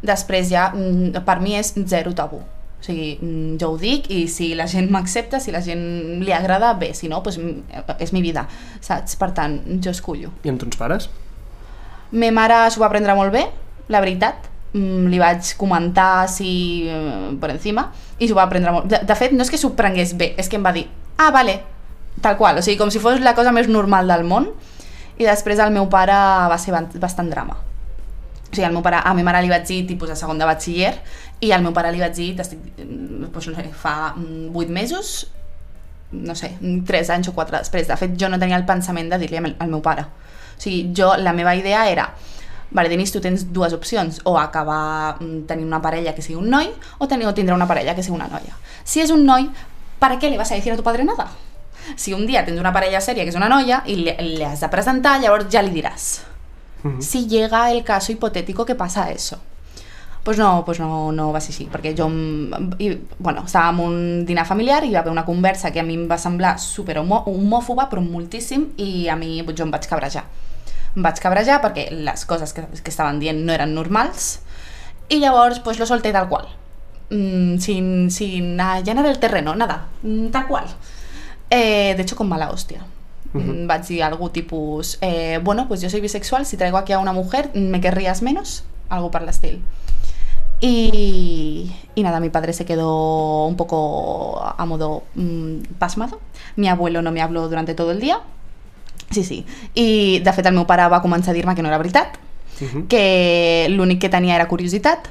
Després ja, mm, per mi és zero tabú. O sigui, mm, jo ho dic i si la gent m'accepta, si la gent li agrada, bé, si no, pues, mm, és mi vida, saps? Per tant, jo escullo. I amb tons pares? Me mare s'ho va prendre molt bé, la veritat. Mm, li vaig comentar així eh, per encima i s'ho va prendre molt... De, de fet, no és que s'ho prengués bé, és que em va dir ah, vale, tal qual, o sigui, com si fos la cosa més normal del món i després el meu pare va ser bastant drama. O sigui, al meu pare, a ma mare li vaig dir tipus a segon de batxiller i al meu pare li vaig dir, t'estic, mm, doncs, no sé, fa mm, vuit mesos, no sé, mm, tres anys o quatre després. De fet, jo no tenia el pensament de dir-li al meu pare. O sigui, jo, la meva idea era, vale, Denis, tu tens dues opcions, o acabar mm, tenint una parella que sigui un noi, o, tenir, o tindre una parella que sigui una noia. Si és un noi, ¿para qué le vas a decir a tu padre nada? Si un dia tens una parella sèria que és una noia i le, le has de presentar, llavors ja li diràs. Mhm. Si llega el caso hipotético que pasa eso. Pues no, pues no, no va ser així, perquè jo, em- i, bueno, estava en un dinar familiar i hi va haver una conversa que a mi em va semblar super homòfoba, però moltíssim, i a mi jo em vaig cabrejar. Vaig cabrejar perquè les coses que, que estaven dient no eren normals, i llavors pues lo solté tal qual. Mm, sin, sin allanar el terreno, nada, mm, tal cual. Eh, de hecho, con mala hostia. Vaig dir algo tipus, eh, bueno, pues yo soy bisexual, si traigo aquí a una mujer, ¿me querrías menos? Algo para el estilo. Y, y nada, mi padre se quedó un poco a modo mm, pasmado. Mi abuelo no me habló durante todo el día. Sí, sí. I, de fet, el meu pare va començar a dir-me que no era veritat, Mhm. que l'únic que tenia era curiositat,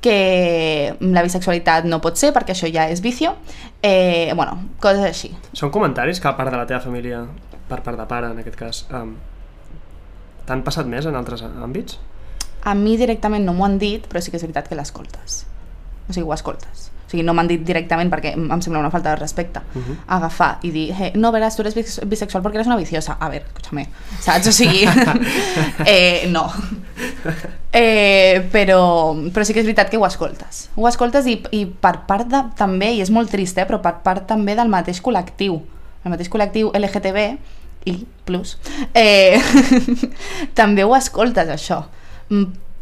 que la bisexualitat no pot ser perquè això ja és vicio, eh, bueno, coses així. Són comentaris que a part de la teva família, per part de pare en aquest cas, um, t'han passat més en altres àmbits? A mi directament no m'ho han dit, però sí que és veritat que l'escoltes. O sigui, ho escoltes. O sigui, no m'han dit directament perquè em em sembla una falta de respecte. Mhm. Agafar i dir, eh, no, verás, tú eres bis- bisexual porque eres una viciosa. A ver, escúchame, saps? O sigui, eh, no. Eh, però, però sí que és veritat que ho escoltes. Ho escoltes i, i per part de, també, i és molt trist, eh, però per part també del mateix col·lectiu. El mateix col·lectiu LGTB i plus, eh, també ho escoltes, això.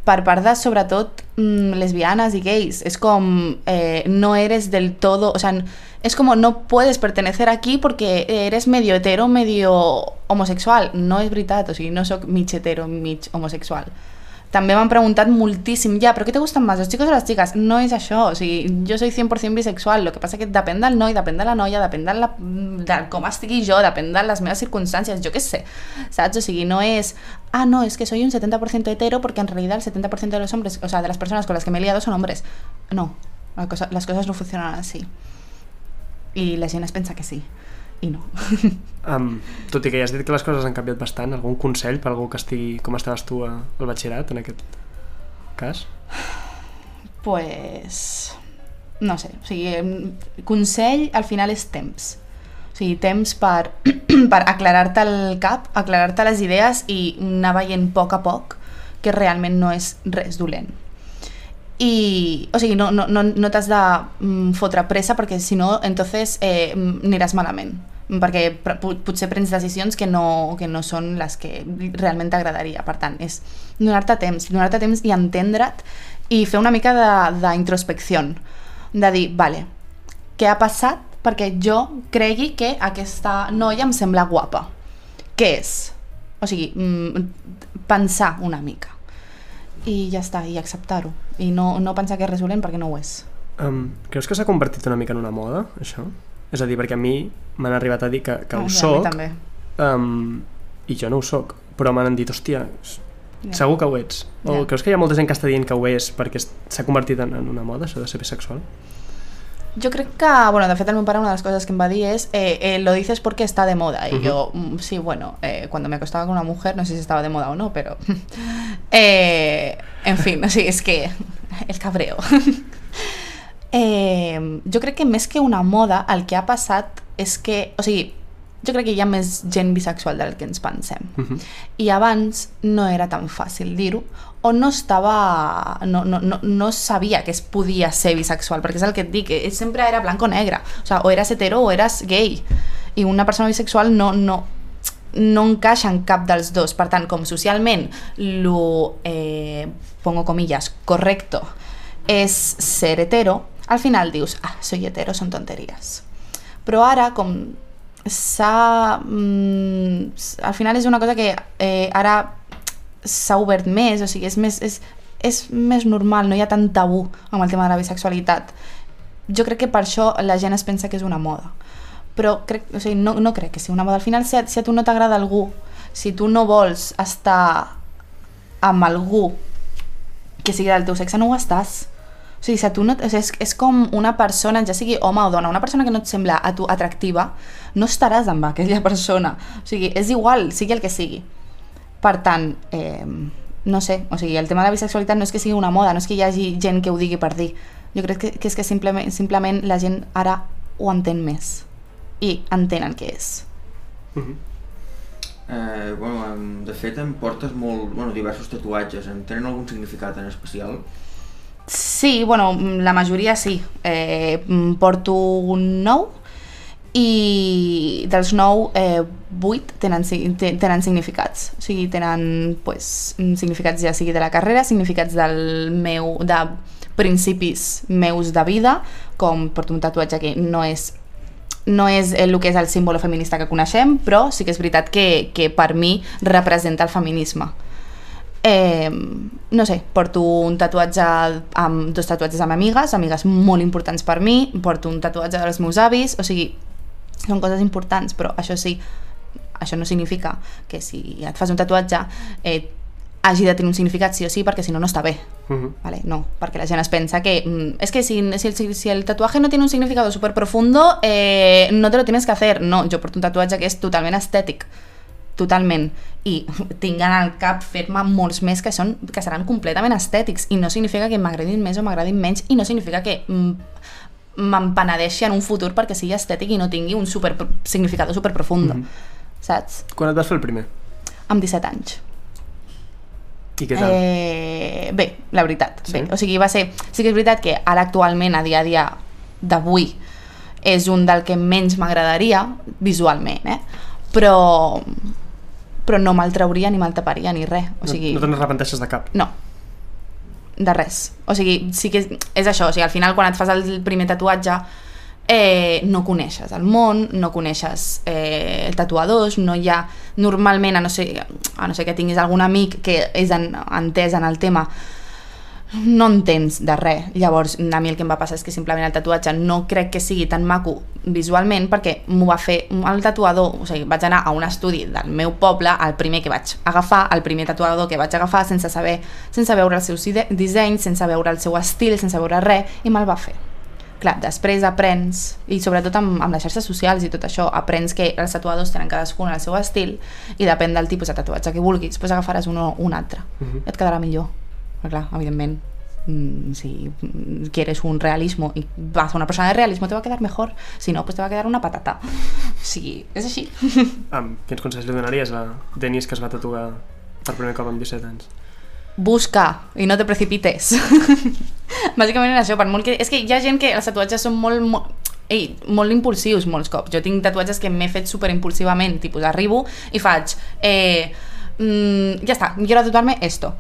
De, sobretot, mm, lesbianes y gays. Es como, eh, no eres del todo, o sea, es como no puedes pertenecer aquí porque eres medio hetero, medio homosexual. No és veritat, o no sóc mig hetero, mig homosexual. També m'han preguntat moltíssim, ja, però què te gustan más, los chicos o las chicas? No és això, o sigui, jo soy 100% bisexual, lo que passa que depèn del noi, depèn de la noia, depèn de, la, de com estigui jo, depèn de les meves circumstàncies, jo què sé, saps? O no és, ah, no, es que soy un 70% hetero porque en realidad el 70% de los hombres, o sea, de las personas con las que me he liado son hombres. No, las cosas no funcionan así. I la gent es pensa que sí, i no. Um, tot i que ja has dit que les coses han canviat bastant, algun consell per algú que estigui com estaves tu a- al batxillerat en aquest cas? pues no sé, o sigui, consell al final és temps. O sigui, temps per, per aclarar-te el cap, aclarar-te les idees i anar veient a poc a poc que realment no és res dolent. I, o sigui, no, no, no, no t'has de mm, fotre pressa perquè si no, entonces eh, mm, aniràs malament perquè potser prens decisions que no, que no són les que realment t'agradaria. Per tant, és donar-te temps, donar-te temps i entendre't i fer una mica d'introspecció, de, de dir, vale, què ha passat perquè jo cregui que aquesta noia em sembla guapa. Què és? O sigui, mm, pensar una mica. I ja està, i acceptar-ho. I no, no pensar que és res dolent perquè no ho és. Um, creus que s'ha convertit una mica en una moda, això? És a dir, perquè a mi m'han arribat a dir que, que Ah, ho ja, soc, també. um, i jo no ho soc, però m'han dit, hòstia, Ja. segur que ho ets. O Ja. creus que hi ha molta gent que està dient que ho és perquè s'ha convertit en, en una moda, això de ser bisexual? Yo creo que, bueno, de fet el meu pare una de las cosas que em va dir eh, eh, lo dices porque está de moda. Y yo, mm, sí, bueno, eh, cuando me acostaba con una mujer, no sé si estaba de moda o no, pero... eh, en fin, sí, es que el cabreo. eh, jo crec que més que una moda, el que ha passat és que, o sigui, jo crec que hi ha més gent bisexual del que ens pensem. Uh -huh. I abans no era tan fàcil dir-ho, o no estava... No, no, no, no sabia que es podia ser bisexual, perquè és el que et dic, eh, sempre era blanc o negre. O, sea, o eres hetero o eres gay. I una persona bisexual no, no, no encaixa en cap dels dos. Per tant, com socialment lo, eh, pongo comillas, correcto és ser hetero, al final dius, ah, soy hetero, són tonteries. Però ara, com s'ha... Mm, al final és una cosa que eh, ara s'ha obert més, o sigui, és més, és, és més normal, no hi ha tant tabú amb el tema de la bisexualitat. Jo crec que per això la gent es pensa que és una moda. Però crec, o sigui, no, no crec que sigui una moda. Al final, si a, si a tu no t'agrada algú, si tu no vols estar amb algú que sigui del teu sexe, no ho estàs. O sigui, si a tu no, o sigui, és, és com una persona, ja sigui home o dona, una persona que no et sembla a tu atractiva, no estaràs amb aquella persona. O sigui, és igual, sigui el que sigui. Per tant, eh, no sé, o sigui, el tema de la bisexualitat no és que sigui una moda, no és que hi hagi gent que ho digui per dir. Jo crec que, que és que simplement, simplement la gent ara ho entén més i entén el que és. Uh -huh. Eh, bueno, de fet em portes molt, bueno, diversos tatuatges, en tenen algun significat en especial? Sí, bueno, la majoria sí. Eh, porto un nou i dels nou, eh, vuit tenen, si- te- tenen significats. O sigui, tenen pues, significats ja sigui de la carrera, significats del meu, de principis meus de vida, com porto un tatuatge que no és no és el que és el símbol feminista que coneixem, però sí que és veritat que, que per mi representa el feminisme. Eh, no sé, porto un tatuatge amb dos tatuatges amb amigues, amigues molt importants per mi, porto un tatuatge dels meus avis, o sigui, són coses importants, però això sí, això no significa que si et fas un tatuatge eh, hagi de tenir un significat sí o sí, perquè si no, no està bé. Uh -huh. Vale, no, perquè la gent es pensa que mm, es que si, si, el- si el tatuaje no tiene un significado súper profundo, eh, no te lo tienes que hacer. No, jo porto un tatuatge que és totalment estètic, totalment. I tinc en el cap fer-me molts més que, són, que seran completament estètics i no significa que m'agradin més o m'agradin menys i no significa que mm, me'n penedeixi en un futur perquè sigui estètic i no tingui un super, significado super profundo. Mhm. Saps? Quan et vas fer el primer? Amb 17 anys. I què tal? Eh, bé, la veritat. Sí? Bé, o sigui, va ser... Sí que és veritat que ara actualment, a dia a dia d'avui, és un del que menys m'agradaria visualment, eh? Però, però no me'l trauria ni me'l taparia ni res. O sigui, No, no te'n arrepenteixes de cap? no. De res. O sigui, sí que és, és això. O sigui, al final, quan et fas el primer tatuatge, eh, no coneixes el món, no coneixes eh, el tatuadors, no hi ha... Normalment, a no ser, a no ser que tinguis algun amic que és en, entès en el tema, no entens de res. Llavors, a mi el que em va passar és que simplement el tatuatge no crec que sigui tan maco visualment perquè m'ho va fer el tatuador, o sigui, vaig anar a un estudi del meu poble, el primer que vaig agafar, el primer tatuador que vaig agafar sense saber, sense veure els seus dissenys, sense veure el seu estil, sense veure res, i me'l va fer. Clar, després aprens, i sobretot amb, amb les xarxes socials i tot això, aprens que els tatuadors tenen cadascun el seu estil i depèn del tipus de tatuatge que vulguis, doncs agafaràs un o un altre. Uh -huh. Et quedarà millor. Però clar, evidentment, mm, si quieres un realismo y vas a una persona de realismo te va a quedar mejor, si no, pues te va a quedar una patata. Sigui, és així. Um, quins consells li donaries a Denis que es va tatuar per primer cop amb 17 anys? Busca i no te precipites. Bàsicament és això, per molt que... És que hi ha gent que els tatuatges són molt... molt Ei, molt impulsius molts cops. Jo tinc tatuatges que m'he fet super impulsivament, tipus arribo i faig eh, mm, ja està, quiero tatuar-me esto.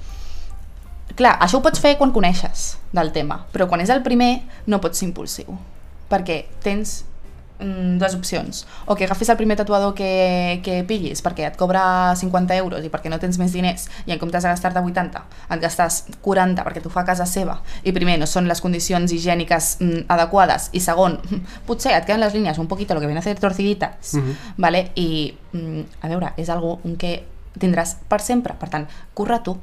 Clar, això ho pots fer quan coneixes del tema, però quan és el primer no pots ser impulsiu, perquè tens mm, dues opcions. O que agafis el primer tatuador que, que pillis perquè et cobra 50 euros i perquè no tens més diners i en comptes de gastar-te 80 et gastes 40 perquè t'ho fa a casa seva i primer no són les condicions higièniques mm, adequades i segon, potser et queden les línies un poquito lo que viene a ser torciditas Mhm. vale? i mm, a veure, és algo que tindràs per sempre, per tant, curra tu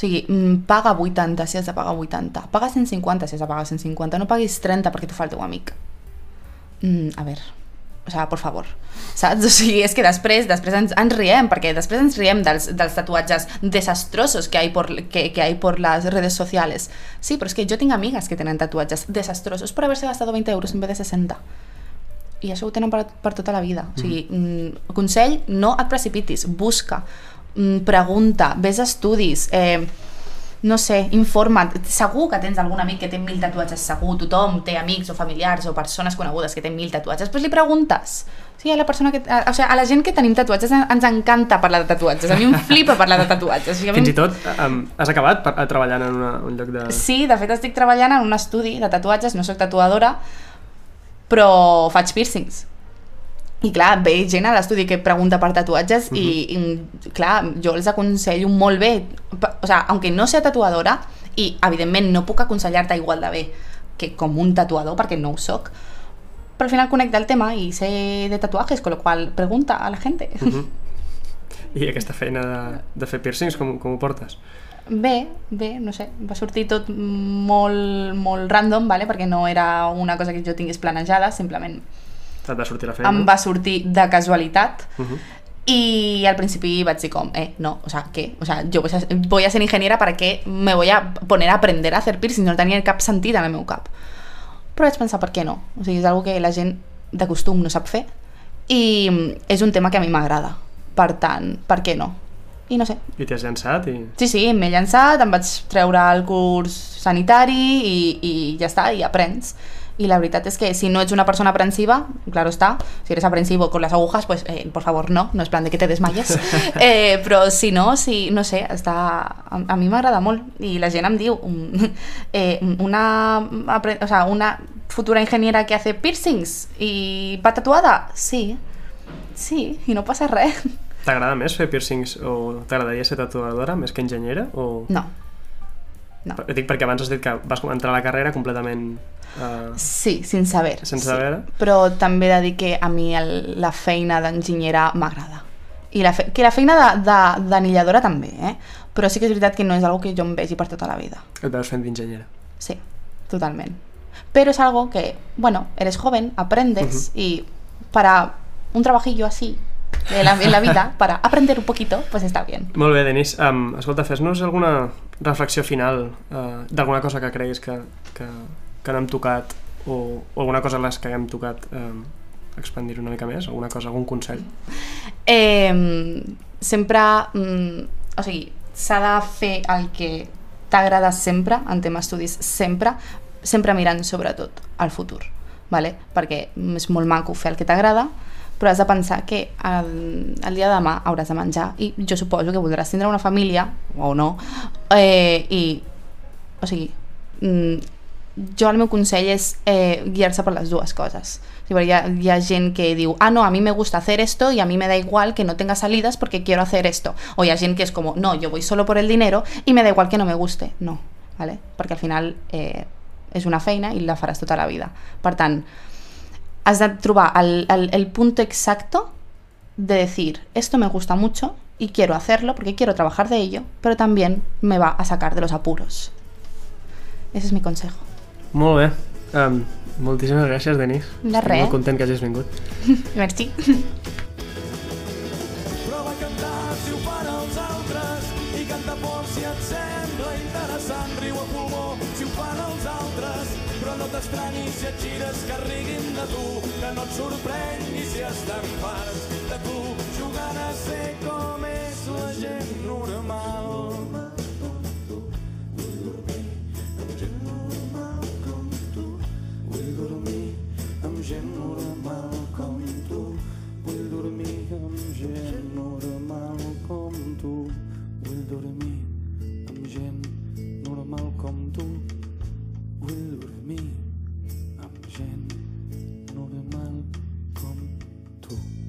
sigui, mm, paga 80 si has de pagar 80, paga 150 si has de pagar 150, no paguis 30 perquè t'ho fa el teu amic. Mm, a veure, o sigui, por favor, saps? O sigui, és que després, després ens, ens riem, perquè després ens riem dels, dels tatuatges desastrosos que hay, por, que, que hay por las redes sociales. Sí, però és que jo tinc amigues que tenen tatuatges desastrosos per haver-se gastat 20 euros en vez de 60 i això ho tenen per, per tota la vida. O sigui, mm, consell, no et precipitis, busca, mm, pregunta, ves estudis, eh, no sé, informa't. Segur que tens algun amic que té mil tatuatges, segur, tothom té amics o familiars o persones conegudes que tenen mil tatuatges, doncs li preguntes. Sí, a la persona que, a, o sigui, a la gent que tenim tatuatges en- ens encanta parlar de tatuatges. A mi em flipa parlar de tatuatges. O sigui, mi Fins i tot um, has acabat pa- treballant en una, un lloc de... Sí, de fet estic treballant en un estudi de tatuatges, no sóc tatuadora, però faig piercings. I clar, ve gent a l'estudi que pregunta per tatuatges i, i, clar, jo els aconsello molt bé. O sea, aunque no sea tatuadora, i evidentment no puc aconsellar-te igual de bé que com un tatuador, perquè no ho soc, però al final connecta el tema i sé de tatuajes, con lo cual pregunta a la gente. Mhm. I aquesta feina de, de fer piercings, com, com ho portes? Bé, bé, no sé, va sortir tot molt, molt random, vale? perquè no era una cosa que jo tingués planejada, simplement Et va sortir la feina? em va sortir de casualitat Uh -huh. y al principio vaig dir com, eh, no, o sea, ¿qué? O sea, yo voy a, voy a ser ingeniera para qué me voy a poner a aprender a hacer piercing, no tenia cap sentit en el meu cap. Però vaig pensar, per què no? O sigui, és algo que la gent de costum no sap fer i és un tema que a mi m'agrada. Per tant, per què no? I no sé, I t'hi has llançat i... Sí, sí, m'he llançat, em vaig treure el curs sanitari i, i ja està, i aprens. Y la verdad es que si no ets una persona aprensiva, claro está, si eres aprensivo con las agujas, pues eh, por favor no, no es plan de que te desmayes. Eh, però si no, si, no sé, està, a, a mi m'agrada molt i la gent em diu um, eh, una, o sea, una futura ingeniera que hace piercings i va tatuada, sí, sí, i no passa res. T'agrada més fer piercings o t'agradaria ser tatuadora més que enginyera? O... No, no. Per- Dic perquè abans has dit que vas entrar a la carrera completament... Uh, Sí, sense saber. Sense sí. saber. Però també he de dir que a mi el, la feina d'enginyera m'agrada. I la fe, que la feina d'anilladora també, eh? Però sí que és veritat que no és algo que jo em vegi per tota la vida. et veus fent d'enginyera. Sí, totalment. Pero es algo que, bueno, eres joven, aprendes y para un trabajillo así en la, en la vida, para aprender un poquito, pues está bien. Molt bé, Denis. Um, escolta, fes-nos alguna reflexió final uh, d'alguna cosa que creguis que, que, que no hem tocat o, o alguna cosa a les que haguem tocat um, expandir una mica més, alguna cosa, algun consell. Eh, sempre, mm, o sigui, s'ha de fer el que t'agrada sempre, en tema estudis, sempre, sempre mirant sobretot al futur, vale? perquè és molt maco fer el que t'agrada, però has de pensar que el, el dia de demà hauràs de menjar i jo suposo que voldràs tindre una família, o no, eh, i, o sigui, mm, jo el meu consell és eh, guiar-se per les dues coses. Hi, ha, hi ha gent que diu, ah, no, a mí me gusta hacer esto y a mí me da igual que no tenga salidas porque quiero hacer esto. O hi ha gent que és com, no, yo voy solo por el dinero y me da igual que no me guste. No, ¿vale? perquè al final eh, és una feina i la faràs tota la vida. Per tant, has de trobar el, el, el punto exacto de decir, esto me gusta mucho y quiero hacerlo porque quiero trabajar de ello, pero también me va a sacar de los apuros. Ese es mi consejo. Molt bé. Um, moltíssimes gràcies, Denis. De Estic res. molt content que hagis vingut. Merci. Prova a cantar si ho fan els altres i canta por si et sembla interessant. Riu a pulmó si ho fan els altres, però no t'estranyis si et gires que sorprengui si estan farts de tu, jugant a ser com és la gent normal.